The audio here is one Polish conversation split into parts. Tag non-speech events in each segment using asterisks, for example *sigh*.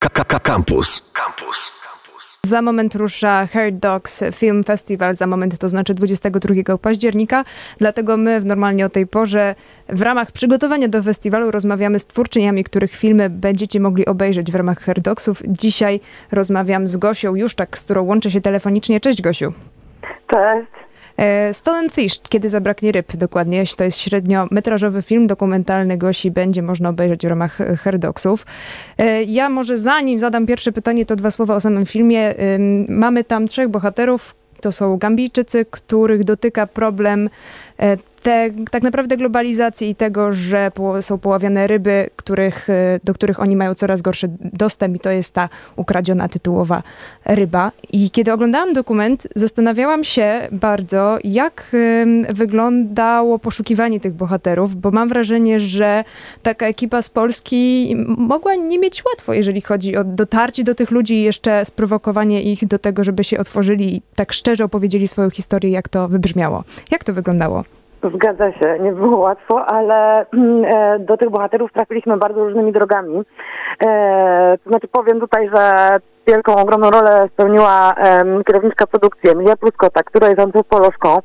Campus. Campus. Za moment rusza Hair Dogs Film Festival, za moment to znaczy 22 października, dlatego my w normalnie o tej porze w ramach przygotowania do festiwalu rozmawiamy z twórczyniami, których filmy będziecie mogli obejrzeć w ramach Hair Dogsów. Dzisiaj rozmawiam z Gosią Juszczak, z którą łączę się telefonicznie. Cześć Gosiu. Cześć. E, Stolen Fish, kiedy zabraknie ryb, dokładnie. To jest średniometrażowy film dokumentalny Gosi, będzie można obejrzeć w ramach Herdoksów. E, ja może zanim zadam pierwsze pytanie, to dwa słowa o samym filmie. Mamy tam trzech bohaterów, to są Gambijczycy, których dotyka problem e, te, tak naprawdę globalizacji i tego, że są poławiane ryby, których, e, do których oni mają coraz gorszy dostęp i to jest ta ukradziona tytułowa ryba. I kiedy oglądałam dokument, zastanawiałam się bardzo, jak wyglądało poszukiwanie tych bohaterów, bo mam wrażenie, że taka ekipa z Polski mogła nie mieć łatwo, jeżeli chodzi o dotarcie do tych ludzi i jeszcze sprowokowanie ich do tego, żeby się otworzyli i tak szczerze opowiedzieli swoją historię, jak to wybrzmiało. Jak to wyglądało? Zgadza się, nie było łatwo, ale mm, e, do tych bohaterów trafiliśmy bardzo różnymi drogami. E, to znaczy powiem tutaj, że wielką, ogromną rolę spełniła kierowniczka produkcji Emilia Pluskota, która jest antropolożką,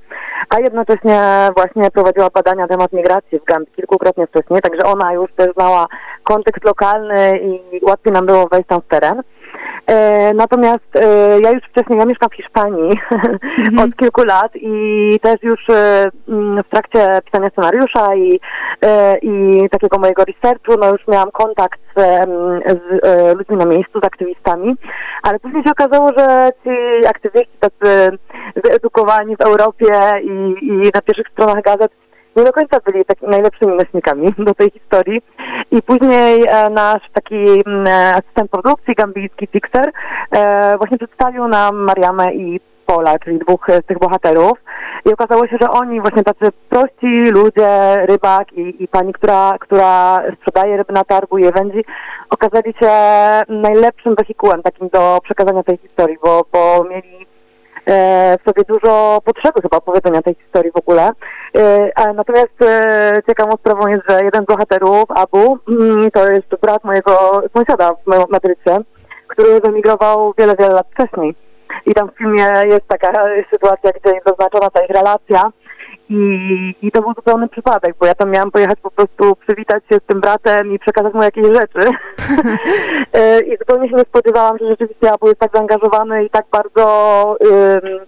a jednocześnie właśnie prowadziła badania na temat migracji w Gambii kilkukrotnie wcześniej, także ona już też znała kontekst lokalny i łatwiej nam było wejść tam w teren. E, natomiast e, ja już wcześniej, ja mieszkam w Hiszpanii *laughs* mhm. od kilku lat i też już e, mm, w trakcie pisania scenariusza i, i takiego mojego researchu, no już miałam kontakt z, z ludźmi na miejscu, z aktywistami, ale później się okazało, że ci aktywiści tacy wyedukowani w Europie i, i na pierwszych stronach gazet nie do końca byli takimi najlepszymi myślnikami do tej historii. I później e, nasz taki mm, e, asystent produkcji, gambijski fixer, e, właśnie przedstawił nam Mariamę i Pola, czyli dwóch z tych bohaterów. I okazało się, że oni, właśnie tacy prości ludzie, rybak i, i pani, która, która sprzedaje ryby na targu je wędzi, okazali się najlepszym wehikułem takim do przekazania tej historii, bo, bo mieli w sobie dużo potrzeby chyba opowiedzenia tej historii w ogóle. E, natomiast e, ciekawą sprawą jest, że jeden z bohaterów, Abu, mm, to jest brat mojego sąsiada w Madrycie, który wyemigrował wiele, wiele lat wcześniej. I tam w filmie jest taka sytuacja, gdzie jest zaznaczona ta ich relacja i, I to był zupełny przypadek, bo ja tam miałam pojechać po prostu przywitać się z tym bratem i przekazać mu jakieś rzeczy. *laughs* E, I zupełnie się nie spodziewałam, że rzeczywiście Abu jest tak zaangażowany i tak bardzo um,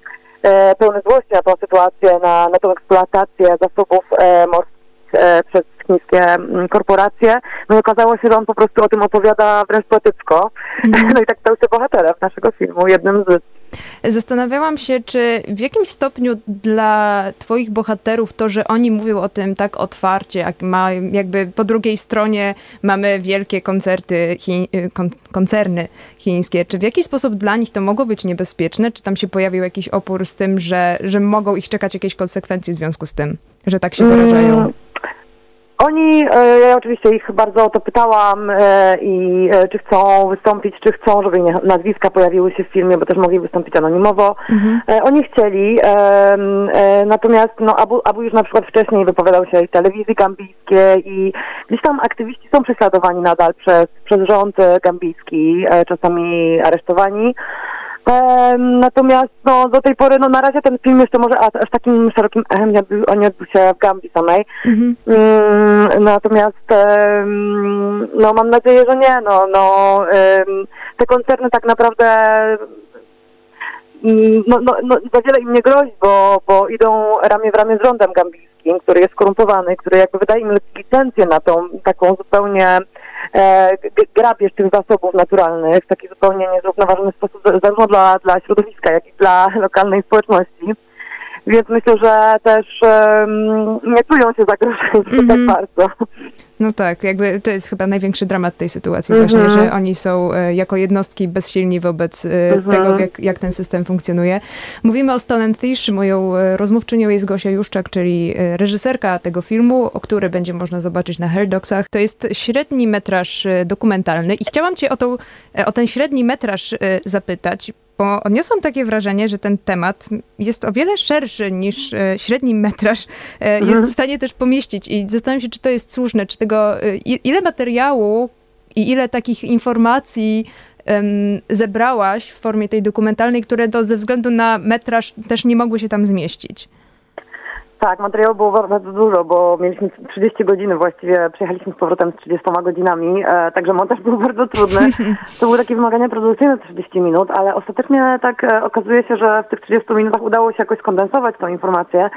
e, pełny złości na tą sytuację, na, na tą eksploatację zasobów e, morskich e, przez chińskie korporacje. No i okazało się, że on po prostu o tym opowiada wręcz poetycko. Mm. *laughs* No i tak stał się bohaterem naszego filmu, jednym z Zastanawiałam się, czy w jakimś stopniu dla twoich bohaterów to, że oni mówią o tym tak otwarcie, jak ma, jakby po drugiej stronie mamy wielkie koncerty, chi, kon, koncerny chińskie, czy w jakiś sposób dla nich to mogło być niebezpieczne? Czy tam się pojawił jakiś opór z tym, że, że mogą ich czekać jakieś konsekwencje w związku z tym, że tak się wyrażają? Mm. Oni, e, ja oczywiście ich bardzo o to pytałam e, i e, czy chcą wystąpić, czy chcą, żeby nazwiska pojawiły się w filmie, bo też mogli wystąpić anonimowo. Mhm. Oni chcieli, natomiast no, Abu, Abu już na przykład wcześniej wypowiadał się w telewizji gambijskiej i gdzieś tam aktywiści są prześladowani nadal przez, przez rząd gambijski, czasami aresztowani. Natomiast no, do tej pory, no na razie ten film jeszcze może aż, takim szerokim echem nie odbył, nie odbył się w Gambii samej. Mhm. Mm, natomiast no mam nadzieję, że nie. No, no, te koncerny tak naprawdę no, no, no, za wiele im nie grozi, bo, bo idą ramię w ramię z rządem gambijskim, który jest skorumpowany, który jakby wydaje im licencję na tą taką zupełnie e, grabież tych zasobów naturalnych w taki zupełnie niezrównoważony sposób, zarówno dla, dla środowiska, jak i dla *laughs* lokalnej społeczności. Więc myślę, że też um, nie czują się zagrożeni mm *laughs* -hmm. tak mhm. bardzo. No tak, jakby to jest chyba największy dramat tej sytuacji mm -hmm. właśnie, że oni są e, jako jednostki bezsilni wobec mm -hmm. tego, jak, jak, ten system funkcjonuje. Mówimy o Stone Thish, moją e, rozmówczynią jest Gosia Juszczak, czyli reżyserka tego filmu, o który będzie można zobaczyć na Herdogsach. To jest średni metraż dokumentalny i chciałam cię o, tą, o ten średni metraż zapytać, bo odniosłam takie wrażenie, że ten temat jest o wiele szerszy niż e, średni metraż jest mhm. w stanie też pomieścić i zastanawiam się, czy to jest słuszne, czy tego, e, ile materiału i ile takich informacji zebrałaś w formie tej dokumentalnej, które to ze względu na metraż też nie mogły się tam zmieścić? Tak, materiału było bardzo dużo, bo mieliśmy 30 godzin właściwie, przyjechaliśmy z powrotem z 30 godzinami, e, także montaż był *laughs* bardzo trudny. To były takie wymagania produkcyjne 30 minut, ale ostatecznie tak e, okazuje się, że w tych 30 minutach udało się jakoś skondensować tą informację.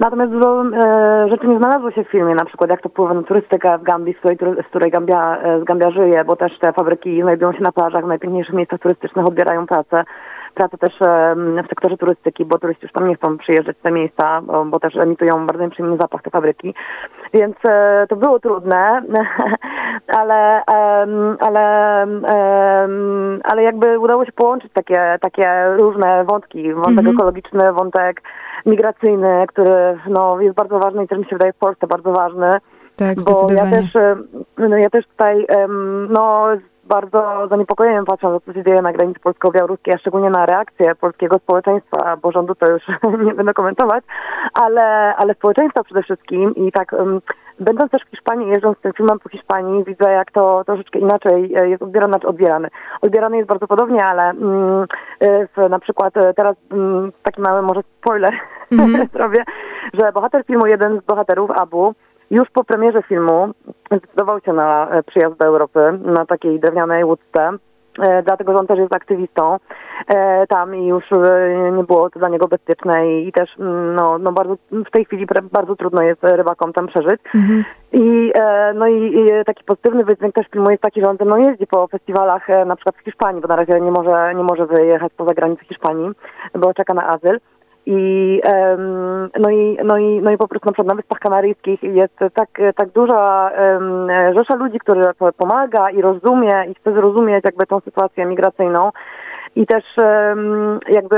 Natomiast dużo e, rzeczy nie znalazło się w filmie, na przykład jak to wpływa na turystykę w Gambii, z której, z której Gambia, e, z Gambia żyje, bo też te fabryki znajdują się na plażach, w najpiękniejszych miejscach turystycznych, odbierają pracę pracę też w sektorze turystyki, bo turyści już tam nie chcą przyjeżdżać w te miejsca, bo, bo też emitują bardzo nieprzyjemny zapach te fabryki. Więc e, to było trudne, *laughs* ale, ale, ale jakby udało się połączyć takie, takie różne wątki. Wątek mhm. ekologiczny, wątek migracyjny, który no, jest bardzo ważny i też mi się wydaje w Polsce bardzo ważny. Tak, bo ja też, no, ja też tutaj no, bardzo zaniepokojeniem patrzę na to, co się dzieje na granicy polsko-białoruskiej, a szczególnie na reakcję polskiego społeczeństwa, bo rządu to już *laughs* nie będę komentować, ale, ale społeczeństwa przede wszystkim i tak um, będąc też w Hiszpanii, jeżdżąc z tym filmem po Hiszpanii, widzę jak to troszeczkę inaczej e, jest odbierane, czy odbierany. Odbierany jest bardzo podobnie, ale um, w, na przykład e, teraz um, taki mały może spoiler mm -hmm. *laughs* zrobię, że bohater filmu, jeden z bohaterów, Abu, już po premierze filmu zdecydował się na e, przyjazd do Europy na takiej drewnianej łódce. E, dlatego, że on też jest aktywistą e, tam i już nie było to dla niego bezpieczne i, też mm, no, no bardzo, w tej chwili bardzo trudno jest rybakom tam przeżyć. Mhm. I, no i, i, taki pozytywny wydźwięk też filmu jest taki, że on ze mną jeździ po festiwalach na przykład w Hiszpanii, bo na razie nie może, nie może wyjechać poza granicę Hiszpanii, bo czeka na azyl. I, no, i, no, i, no i po prostu na przykład na Wyspach Kanaryjskich jest tak, tak duża rzesza ludzi, która pomaga i rozumie i chce zrozumieć jakby tą sytuację migracyjną i też jakby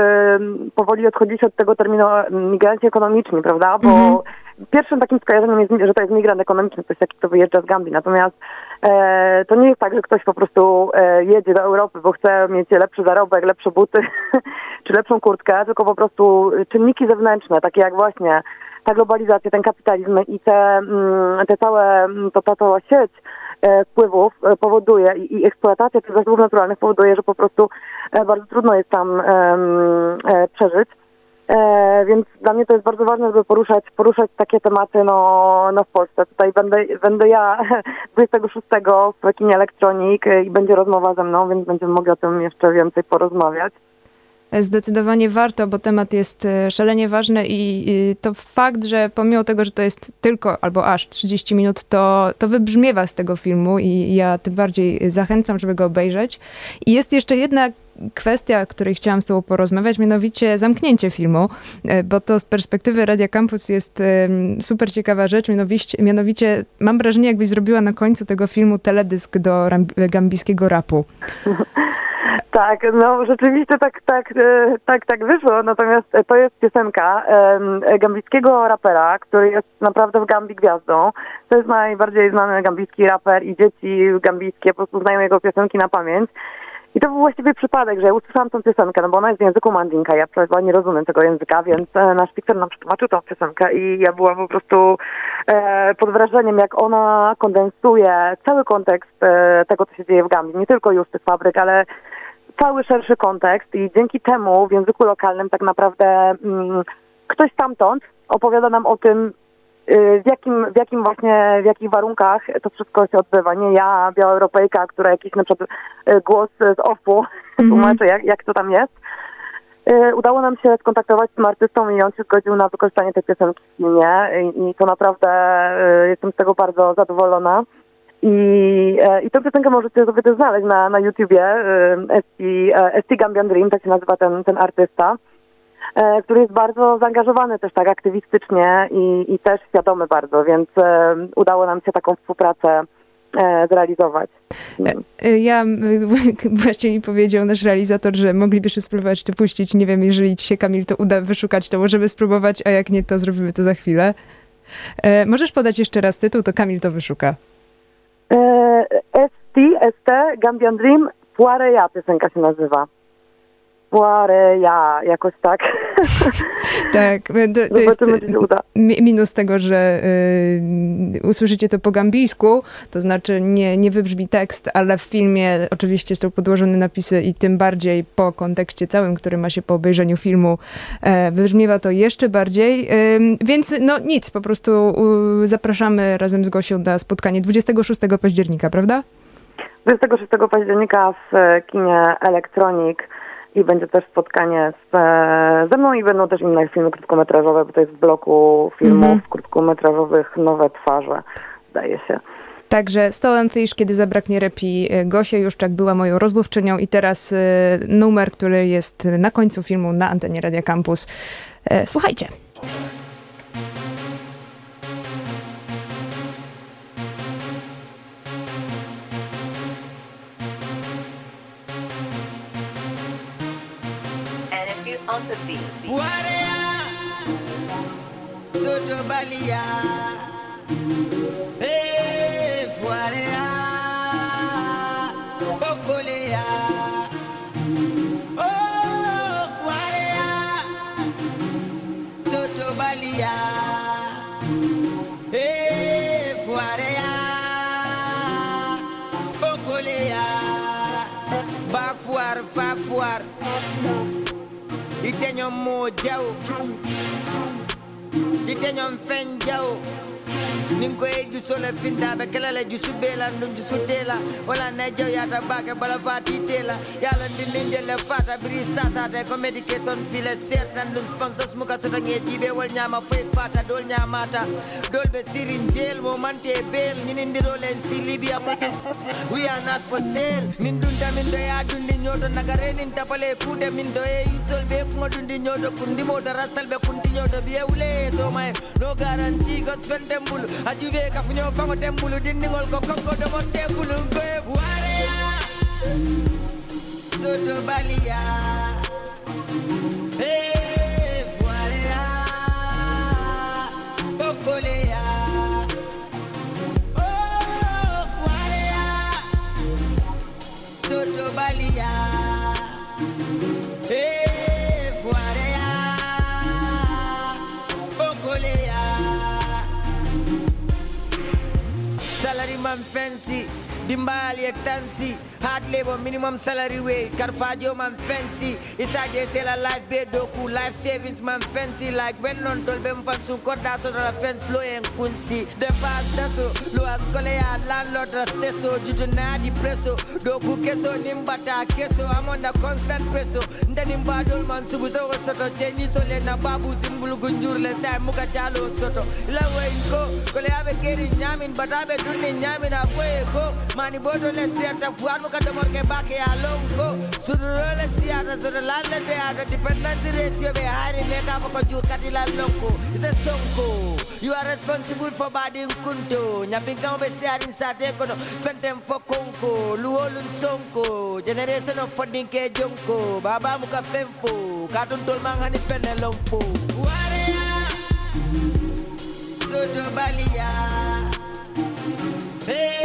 powoli odchodzić od tego terminu migranci ekonomiczni, prawda? Bo mm -hmm. Pierwszym takim skojarzeniem jest, że to jest migrant ekonomiczny, ktoś taki, kto wyjeżdża z Gambii. Natomiast e, to nie jest tak, że ktoś po prostu e, jedzie do Europy, bo chce mieć lepszy zarobek, lepsze buty *laughs* czy lepszą kurtkę, tylko po prostu czynniki zewnętrzne, takie jak właśnie ta globalizacja, ten kapitalizm i te, mm, te całe, mm, to, ta cała sieć e, wpływów e, powoduje i, i eksploatacja tych zasobów naturalnych powoduje, że po prostu e, bardzo trudno jest tam przeżyć. E, więc dla mnie to jest bardzo ważne, żeby poruszać, poruszać takie tematy no, no w Polsce. Tutaj będę, będę ja *laughs* 26 w kinie Elektronik i będzie rozmowa ze mną, więc będziemy mogli o tym jeszcze więcej porozmawiać. Zdecydowanie warto, bo temat jest e, szalenie ważny i to fakt, że pomimo tego, że to jest tylko albo aż 30 minut, to, to wybrzmiewa z tego filmu i ja tym bardziej zachęcam, żeby go obejrzeć. I jest jeszcze jedna kwestia, o której chciałam z Tobą porozmawiać, mianowicie zamknięcie filmu, e, bo to z perspektywy Radia Campus jest super ciekawa rzecz, mianowicie, mianowicie mam wrażenie, jakbyś zrobiła na końcu tego filmu teledysk do gambijskiego rapu. *laughs* Tak, no rzeczywiście tak, tak, e, tak, tak wyszło, natomiast to jest piosenka gambijskiego rapera, który jest naprawdę w Gambii gwiazdą. To jest najbardziej znany gambijski raper i dzieci gambijskie po prostu znają jego piosenki na pamięć. I to był właściwie przypadek, że ja usłyszałam tę piosenkę, no bo ona jest w języku mandinka, ja chyba nie rozumiem tego języka, więc e, nasz pikser nam przetłumaczył tą piosenkę i ja byłam po prostu e, pod wrażeniem, jak ona kondensuje cały kontekst e, tego, co się dzieje w Gambii. Nie tylko już tych fabryk, ale cały szerszy kontekst i dzięki temu w języku lokalnym tak naprawdę mm, ktoś stamtąd opowiada nam o tym, y, w jakim, w jakim właśnie, w jakich warunkach to wszystko się odbywa. Nie ja, biała Europejka, która jakiś na przykład y, głos z OFU mm -hmm. tłumaczy, jak, jak to tam jest. Y, udało nam się skontaktować z tym artystą i on się zgodził na wykorzystanie tej piosenki w filmie i, i to naprawdę jestem z tego bardzo zadowolona. I, e, i tę piosenkę możecie sobie znaleźć na, na YouTubie. E, ST Gambian Dream, tak się nazywa ten, ten artysta, e, który jest bardzo zaangażowany też tak aktywistycznie i, i też świadomy bardzo, więc udało nam się taką współpracę zrealizować. Ja *laughs* właśnie mi powiedział nasz realizator, że moglibyśmy spróbować to puścić. Nie wiem, jeżeli ci się Kamil to uda wyszukać, to możemy spróbować, a jak nie, to zrobimy to za chwilę. Możesz podać jeszcze raz tytuł, to Kamil to wyszuka. ST, ST, Gambian Dream, Poireja piosenka się nazywa. Fuare ja, jakoś tak. *laughs* Tak, to, to jest minus tego, że y, usłyszycie to po gambijsku, to znaczy nie, nie wybrzmi tekst, ale w filmie oczywiście są podłożone napisy i tym bardziej po kontekście całym, który ma się po obejrzeniu filmu, y, wybrzmiewa to jeszcze bardziej. Y, więc no nic, po prostu zapraszamy razem z Gosią na spotkanie 26 października, prawda? 26 października w kinie Elektronik i będzie też spotkanie z, e, ze mną i będą też inne filmy krótkometrażowe, bo to jest w bloku filmów mm -hmm. krótkometrażowych Nowe Twarze, zdaje się. Także Stolen Fish, kiedy zabraknie repi, e, Gosia Juszczak była moją rozmówczynią i teraz e, numer, który jest na końcu filmu na antenie Radia Campus. Słuchajcie. Oh, eh, ite ñoom moo jaw ite ñoom fen jaw nin ko e jusole findaɓe jusu jusu wala yata bake bala fati jelle fata sasate ko médication file ɗum sponsors muka wol ñama foy fata dol ñamata jeel mo mante beel si we are not for sale. Doya dundi ñoto nagare nin tapale kuude min yusol ɓe ñoto rastal ɓe ɓiye wule somaye no garanti gospel dembulu ajuve ka fu ñoo fango dembulu dindingol ko konko domo tebulu goebu wareya soto baliya mfensi dimbali ektansi Hard labor, minimum salary wage. Carfaggio, man fancy. Inside they sell a life bed doku. Life savings, man fancy. Like when non dolbem fansu. Cut that so the fence low and kunsi. The past daso. Low as colea. Landlord rasteso. Jutuna depresso. Doku keso. Nimbata keso. I'm under constant presso. Ndanimba man subu so soto. so sole na babu simbulu gunjur le sai muka chalo soto. Lawe inko. Kole ave keri nyamin. but I Batabe dunni nyamin. Apoe go. Mani bodo le siata fuarmo ಕಟ್ಟು ಮೊರ್ಕೆ ಬಾಕೆ ಅಲೋಂಕು ಸುರುಳ ಸಿಯಾರ ಸುರಲಾಲಡೆ ಆದ ಡಿಪೆಂಡೆನ್ಸಿ ರೇಸಿಯೋ ಬೇಹಾರಿ ನೇಕಾಪ ಕೊಜೂರ್ ಕಟಿಲ ಲೋಂಕು ಇಸ ಸೋಂಕು. You are responsible for body kunto Nyapinka ube siarin sate kono. Fentem fo konko Luolun sonko Generation of funding ke jonko Baba muka femfo Katun tol manghani fene lompo Waria. Soto balia. Hey.